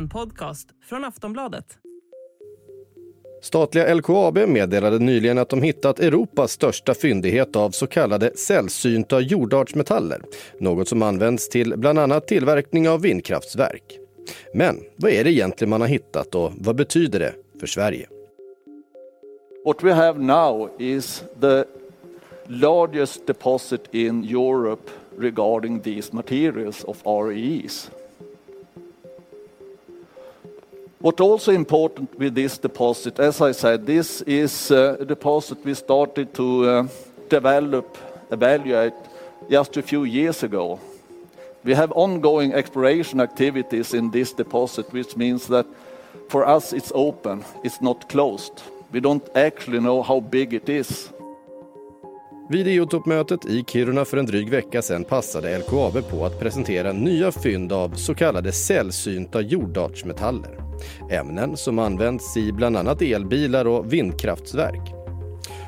En podcast från Aftonbladet. Statliga LKAB meddelade nyligen att de hittat Europas största fyndighet av så kallade sällsynta jordartsmetaller. Något som används till bland annat tillverkning av vindkraftsverk. Men vad är det egentligen man har hittat och vad betyder det för Sverige? What we have now is the largest deposit in Europe regarding these materials of REEs. What also important with this deposit, as I said, this is uh, a deposit we started to uh, develop, evaluate just a few years ago. We have ongoing exploration activities in this deposit, which means that for us it's open, it's not closed. We don't actually know how big it is. Vid EU-toppmötet i Kiruna för en dryg vecka sedan passade LKAB på att presentera nya fynd av så kallade sällsynta jordartsmetaller. Ämnen som används i bland annat elbilar och vindkraftsverk.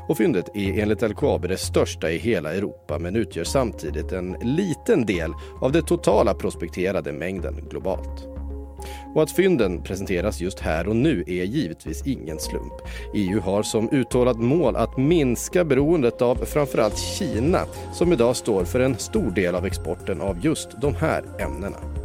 Och fyndet är enligt LKAB det största i hela Europa men utgör samtidigt en liten del av den totala prospekterade mängden globalt. Och att fynden presenteras just här och nu är givetvis ingen slump. EU har som uttalat mål att minska beroendet av framförallt Kina som idag står för en stor del av exporten av just de här ämnena.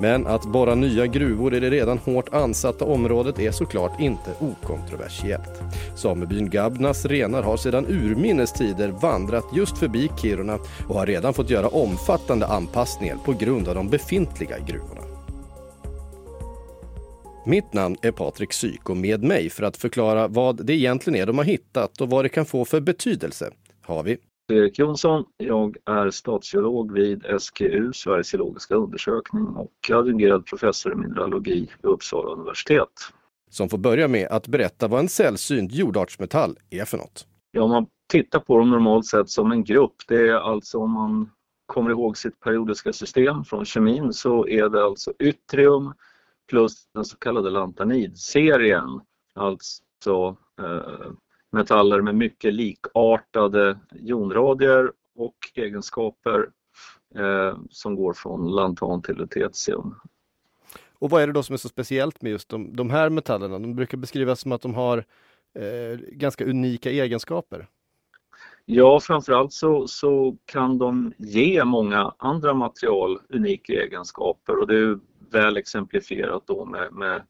Men att borra nya gruvor i det redan hårt ansatta området är såklart inte okontroversiellt. Samebyn Gabnas renar har sedan urminnes tider vandrat just förbi Kiruna och har redan fått göra omfattande anpassningar på grund av de befintliga gruvorna. Mitt namn är Patrik Syk och med mig för att förklara vad det egentligen är de har hittat och vad det kan få för betydelse har vi Erik Jonsson. Jag är statsgeolog vid SGU, Sveriges geologiska undersökning och adjungerad professor i mineralogi vid Uppsala universitet. Som får börja med att berätta vad en sällsynt jordartsmetall är för något. Ja, om man tittar på dem normalt sett som en grupp, det är alltså om man kommer ihåg sitt periodiska system från kemin så är det alltså yttrium plus den så kallade lantanidserien, alltså eh, metaller med mycket likartade jonradier och egenskaper eh, som går från lantan till lutetium. Och vad är det då som är så speciellt med just de, de här metallerna? De brukar beskrivas som att de har eh, ganska unika egenskaper. Ja, framförallt så, så kan de ge många andra material unika egenskaper och det är väl exemplifierat då med, med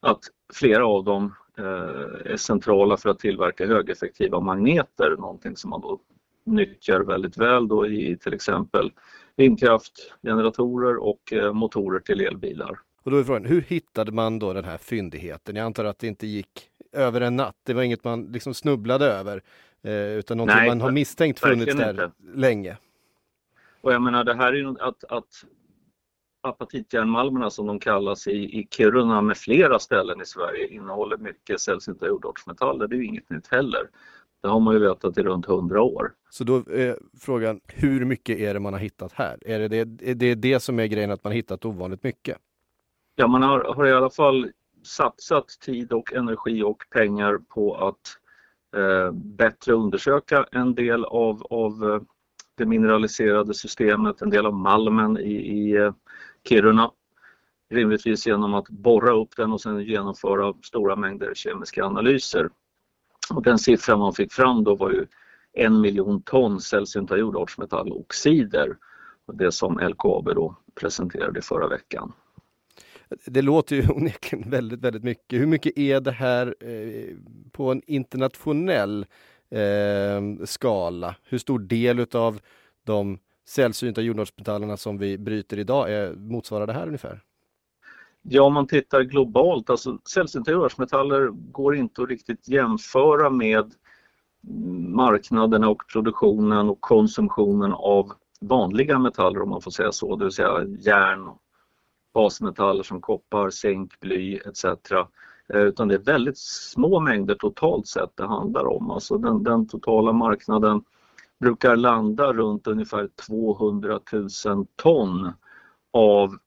att flera av dem är centrala för att tillverka högeffektiva magneter, någonting som man då nyttjar väldigt väl då i till exempel vindkraftgeneratorer och eh, motorer till elbilar. Och då är frågan, hur hittade man då den här fyndigheten? Jag antar att det inte gick över en natt. Det var inget man liksom snubblade över, eh, utan något Nej, man har misstänkt funnits där inte. länge. Och jag menar det här är att, att apatitjärnmalmerna som de kallas i, i Kiruna med flera ställen i Sverige innehåller mycket sällsynta jordartsmetaller. Det är ju inget nytt heller. Det har man ju vetat i runt hundra år. Så då är frågan, hur mycket är det man har hittat här? Är det det, är det, det som är grejen, att man hittat ovanligt mycket? Ja, man har, har i alla fall satsat tid och energi och pengar på att eh, bättre undersöka en del av, av eh, det mineraliserade systemet, en del av malmen i, i eh, Kiruna. Rimligtvis genom att borra upp den och sen genomföra stora mängder kemiska analyser. Och den siffran man fick fram då var ju en miljon ton sällsynta jordartsmetalloxider. Det som LKAB då presenterade förra veckan. Det låter ju onekligen väldigt, väldigt mycket. Hur mycket är det här eh, på en internationell eh, skala? Hur stor del utav de sällsynta jordartsmetallerna som vi bryter idag är, motsvarar det här ungefär? Ja, om man tittar globalt, alltså sällsynta jordartsmetaller går inte att riktigt jämföra med marknaderna och produktionen och konsumtionen av vanliga metaller om man får säga så, det vill säga järn, basmetaller som koppar, zink, bly etc. Eh, utan det är väldigt små mängder totalt sett det handlar om. Alltså den, den totala marknaden brukar landa runt ungefär 200 000 ton av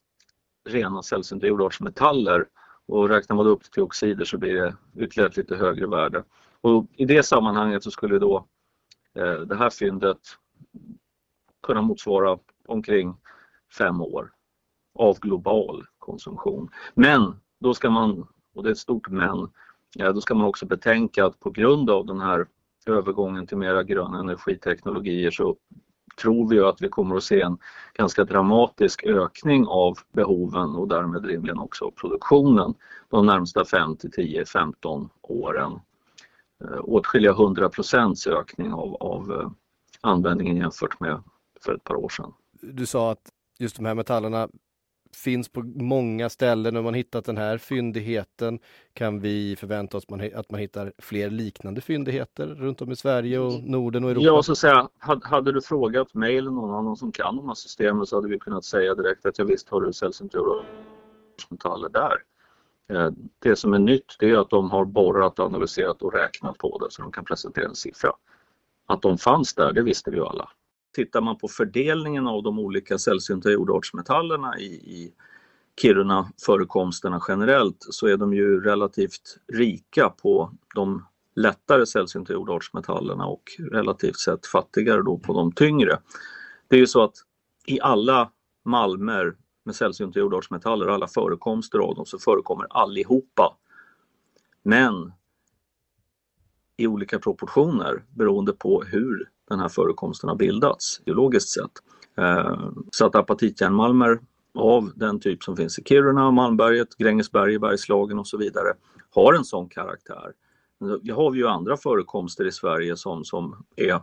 rena sällsynta jordartsmetaller och räknar man upp till oxider så blir det ytterligare ett lite högre värde. Och I det sammanhanget så skulle då eh, det här fyndet kunna motsvara omkring fem år av global konsumtion. Men då ska man, och det är ett stort men, ja, då ska man också betänka att på grund av den här övergången till mera gröna energiteknologier så tror vi att vi kommer att se en ganska dramatisk ökning av behoven och därmed rimligen också produktionen de närmsta 5 till 10, 15 åren. Eh, åtskilliga 100 procents ökning av, av eh, användningen jämfört med för ett par år sedan. Du sa att just de här metallerna finns på många ställen och man hittat den här fyndigheten. Kan vi förvänta oss att man hittar fler liknande fyndigheter runt om i Sverige och Norden och Europa? Ja, så att säga, hade du frågat mig eller någon annan som kan de här systemen så hade vi kunnat säga direkt att ja, visst har du sällsynt metaller där. Eh, det som är nytt det är att de har borrat, analyserat och räknat på det så de kan presentera en siffra. Att de fanns där, det visste vi ju alla. Tittar man på fördelningen av de olika sällsynta jordartsmetallerna i, i Kiruna förekomsterna generellt så är de ju relativt rika på de lättare sällsynta jordartsmetallerna och relativt sett fattigare då på de tyngre. Det är ju så att i alla malmer med sällsynta jordartsmetaller, alla förekomster av dem, så förekommer allihopa. Men i olika proportioner beroende på hur den här förekomsten har bildats geologiskt sett. Eh, så att apatitjärnmalmer av den typ som finns i Kiruna, Malmberget, Grängesberg Bergslagen och så vidare har en sån karaktär. Vi har ju andra förekomster i Sverige som, som är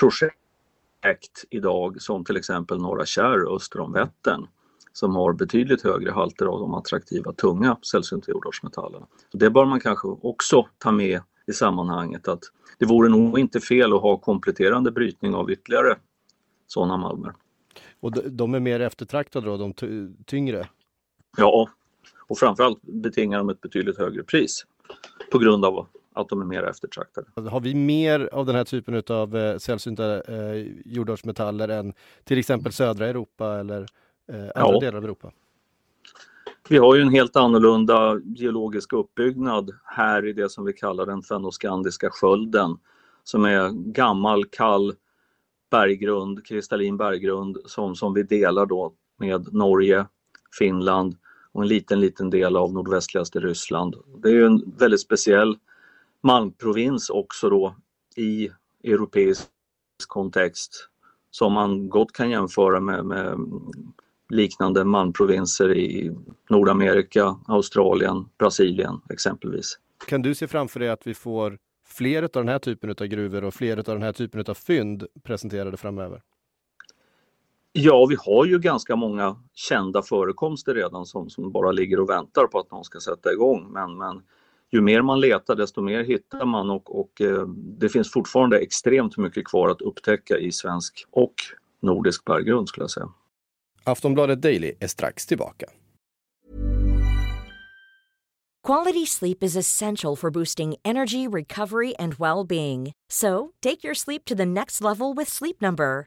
projekt idag som till exempel Norra Kärr öster om Vättern som har betydligt högre halter av de attraktiva tunga sällsynta jordartsmetallerna. Det bör man kanske också ta med i sammanhanget att det vore nog inte fel att ha kompletterande brytning av ytterligare sådana malmer. Och de är mer eftertraktade då, de tyngre? Ja, och framförallt betingar de ett betydligt högre pris på grund av att de är mer eftertraktade. Har vi mer av den här typen av eh, sällsynta eh, jordartsmetaller än till exempel södra Europa eller eh, andra ja. delar av Europa? Vi har ju en helt annorlunda geologisk uppbyggnad här i det som vi kallar den fennoskandiska skölden som är gammal kall berggrund, kristallin berggrund som, som vi delar då med Norge, Finland och en liten, liten del av nordvästligaste Ryssland. Det är ju en väldigt speciell malmprovins också då i europeisk kontext som man gott kan jämföra med, med liknande malmprovinser i Nordamerika, Australien, Brasilien exempelvis. Kan du se framför dig att vi får fler av den här typen av gruvor och fler av den här typen av fynd presenterade framöver? Ja, vi har ju ganska många kända förekomster redan som, som bara ligger och väntar på att någon ska sätta igång. Men, men ju mer man letar desto mer hittar man och, och eh, det finns fortfarande extremt mycket kvar att upptäcka i svensk och nordisk berggrund skulle jag säga. Aftonbladet Daily är strax tillbaka. Quality sleep is essential for boosting energy, recovery and well-being. So, take your sleep to the next level with Sleep Number.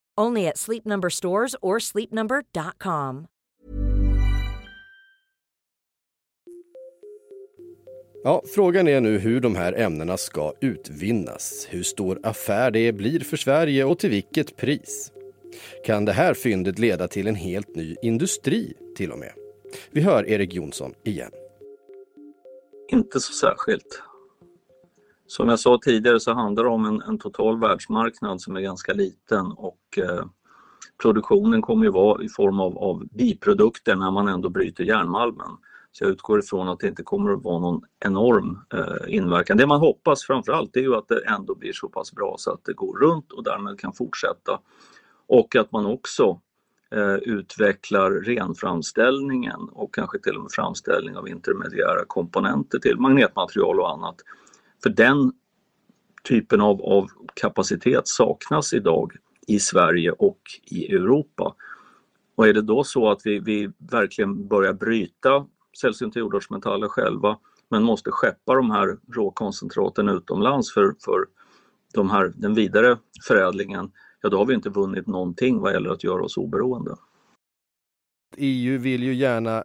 Only at Sleep Number stores or sleepnumber.com. Ja, frågan är nu hur de här ämnena ska utvinnas. Hur stor affär det blir för Sverige och till vilket pris. Kan det här fyndet leda till en helt ny industri till och med? Vi hör Erik Jonsson igen. Inte så särskilt. Som jag sa tidigare så handlar det om en, en total världsmarknad som är ganska liten och eh, produktionen kommer ju vara i form av, av biprodukter när man ändå bryter järnmalmen. Så jag utgår ifrån att det inte kommer att vara någon enorm eh, inverkan. Det man hoppas framförallt är ju att det ändå blir så pass bra så att det går runt och därmed kan fortsätta. Och att man också eh, utvecklar renframställningen och kanske till och med framställning av intermediära komponenter till magnetmaterial och annat för den typen av, av kapacitet saknas idag i Sverige och i Europa. Och är det då så att vi, vi verkligen börjar bryta sällsynta jordartsmetaller själva men måste skeppa de här råkoncentraten utomlands för, för de här, den vidare förädlingen, ja då har vi inte vunnit någonting vad gäller att göra oss oberoende. EU vill ju gärna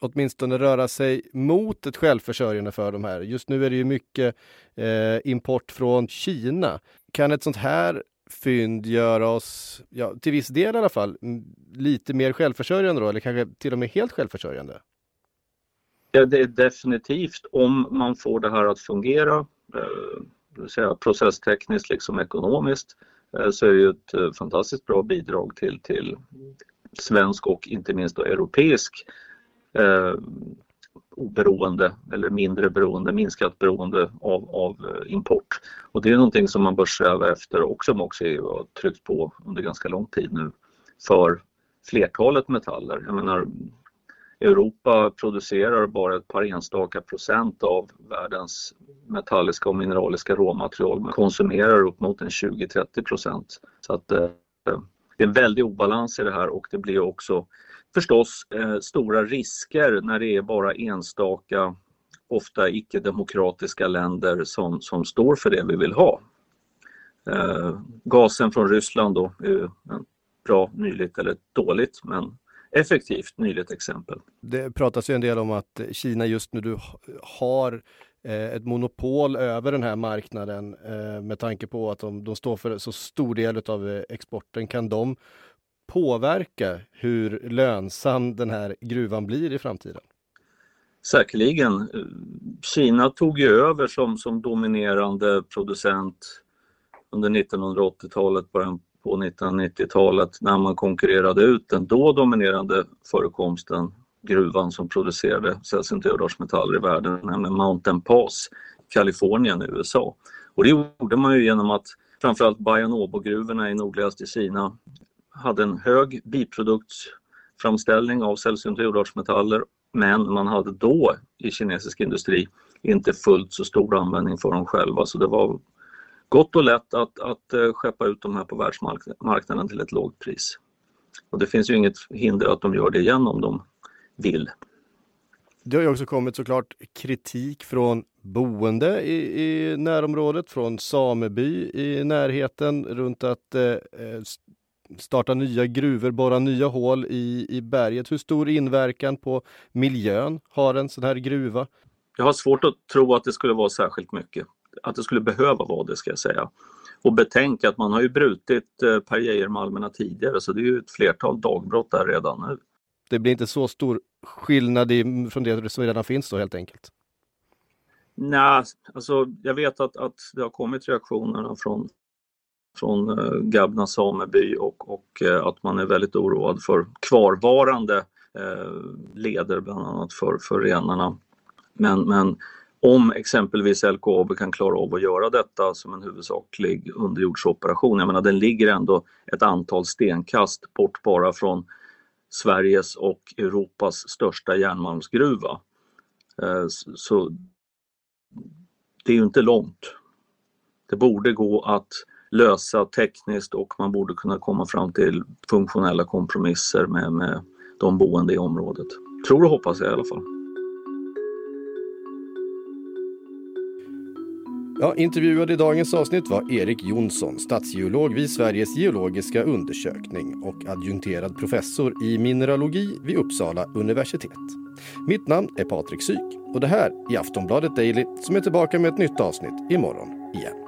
åtminstone röra sig mot ett självförsörjande för de här. Just nu är det ju mycket eh, import från Kina. Kan ett sånt här fynd göra oss, ja, till viss del i alla fall, lite mer självförsörjande då, eller kanske till och med helt självförsörjande? Ja, det är definitivt om man får det här att fungera, eh, det vill säga processtekniskt liksom ekonomiskt, eh, så är det ju ett eh, fantastiskt bra bidrag till, till svensk och inte minst då europeisk eh, oberoende eller mindre beroende, minskat beroende av, av eh, import. Och det är någonting som man bör sträva efter och som också EU har tryckt på under ganska lång tid nu för flertalet metaller. Jag menar, Europa producerar bara ett par enstaka procent av världens metalliska och mineraliska råmaterial men konsumerar upp mot en 20-30 procent. Så att eh, det är en väldig obalans i det här och det blir också förstås eh, stora risker när det är bara enstaka, ofta icke-demokratiska länder som, som står för det vi vill ha. Eh, gasen från Ryssland då är en bra, nyligt eller dåligt men effektivt nyligt exempel. Det pratas ju en del om att Kina just nu har eh, ett monopol över den här marknaden eh, med tanke på att de, de står för så stor del av eh, exporten. Kan de påverka hur lönsam den här gruvan blir i framtiden? Säkerligen. Kina tog ju över som, som dominerande producent under 1980-talet, början på 1990-talet när man konkurrerade ut den då dominerande förekomsten, gruvan som producerade sällsynta jordartsmetaller i världen, nämligen Mountain Pass, Kalifornien i USA. Och det gjorde man ju genom att framförallt Bayanobo-gruvorna i nordligaste Kina hade en hög biproduktsframställning av sällsynta jordartsmetaller men man hade då i kinesisk industri inte fullt så stor användning för dem själva så det var gott och lätt att, att eh, skeppa ut de här på världsmarknaden till ett lågt pris. Och det finns ju inget hinder att de gör det igen om de vill. Det har ju också kommit såklart kritik från boende i, i närområdet, från sameby i närheten runt att eh, eh starta nya gruvor, borra nya hål i, i berget. Hur stor inverkan på miljön har en sån här gruva? Jag har svårt att tro att det skulle vara särskilt mycket att det skulle behöva vara det ska jag säga. Och betänk att man har ju brutit eh, Per Geijer-malmerna tidigare så det är ju ett flertal dagbrott där redan nu. Det blir inte så stor skillnad i, från det som redan finns då helt enkelt? Nej, alltså jag vet att, att det har kommit reaktionerna från, från eh, Gabna sameby och, och eh, att man är väldigt oroad för kvarvarande eh, leder bland annat för, för renarna. Men, men om exempelvis LKAB kan klara av att göra detta som en huvudsaklig underjordsoperation, jag menar den ligger ändå ett antal stenkast bort bara från Sveriges och Europas största järnmalmsgruva. Så det är ju inte långt. Det borde gå att lösa tekniskt och man borde kunna komma fram till funktionella kompromisser med, med de boende i området. Tror och hoppas jag i alla fall. Ja, intervjuad i dagens avsnitt var Erik Jonsson, statsgeolog vid Sveriges geologiska undersökning och adjunkterad professor i mineralogi vid Uppsala universitet. Mitt namn är Patrik Syk och det här är Aftonbladet Daily som är tillbaka med ett nytt avsnitt imorgon igen.